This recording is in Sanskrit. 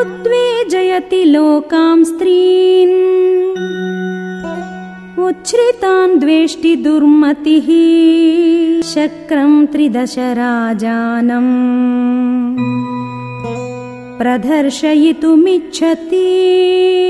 उद्वेजयति लोकां स्त्रीन्। उच्छ्रितान् द्वेष्टि दुर्मतिः शक्रं त्रिदश राजानम् प्रदर्शयितुमिच्छति।